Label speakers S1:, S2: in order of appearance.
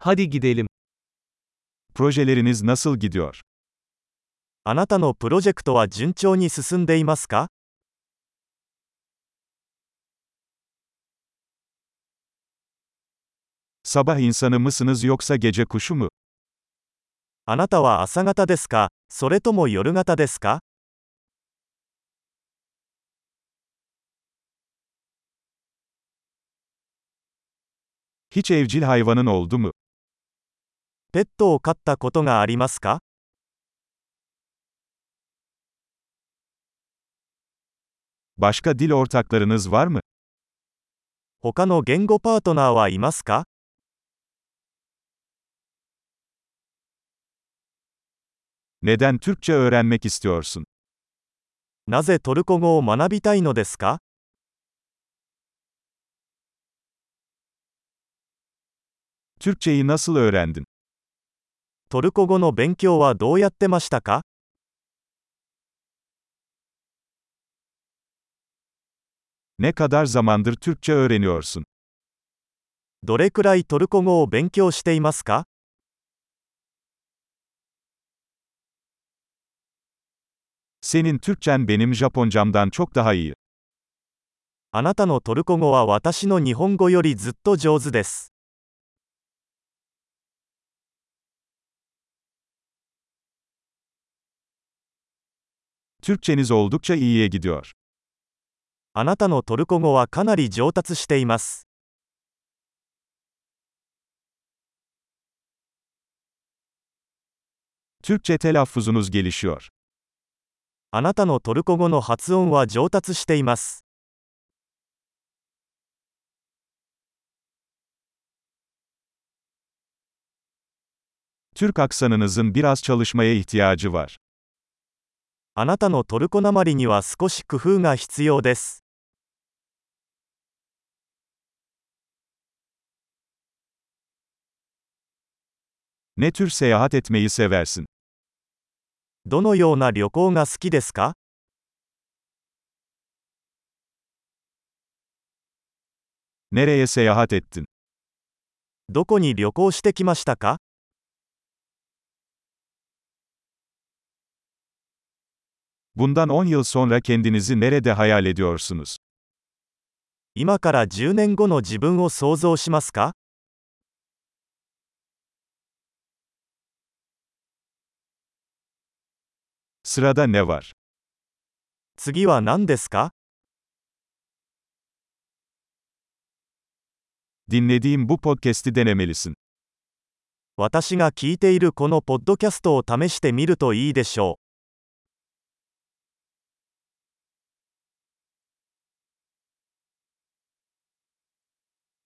S1: Hadi gidelim.
S2: Projeleriniz nasıl gidiyor?
S3: あなたのプロジェクトは順調に進んでいますか
S2: Sabah insanı mısınız yoksa gece kuşu mu?
S3: あなたは朝方ですかそれとも夜型ですか
S2: Hiç evcil hayvanın oldu mu?
S3: ペットを飼ったことがありますか
S2: Başka dil ortaklarınız var mı?
S3: 他の言語パートナーはいますか
S2: Neden Türkçe öğrenmek istiyorsun?
S3: なぜトルコ語を学びたいのですか
S2: Türkçeyi nasıl öğrendin?
S3: トルコ語の勉強はどうやってましたか
S2: Ne kadar zamandır Türkçe öğreniyorsun?
S3: どれくらいトルコ語を勉強していますか
S2: Senin Türkçen benim Japoncamdan çok daha iyi.
S3: あなたのトルコ語は私の日本語よりずっと上手です。
S2: Türkçeniz oldukça iyiye gidiyor.
S3: あなたのトルコ語はかなり上達しています。
S2: Türkçe telaffuzunuz gelişiyor.
S3: あなたのトルコ語の発音は上達しています。
S2: Türk aksanınızın biraz çalışmaya ihtiyacı var.
S3: あなたのトルコなまりには少し工夫が必要です。
S2: Ne tür seyahat etmeyi seversin?
S3: どのような旅行が好きですか?どこに旅行してきましたか？
S2: Bundan 10 yıl sonra kendinizi nerede hayal ediyorsunuz?
S3: 今から10年後の自分を想像しますか
S2: Sırada ne var?
S3: 次は何ですか
S2: Dinlediğim bu podcast'i denemelisin.
S3: 私が聞いているこのポッドキャストを試してみるといいでしょう。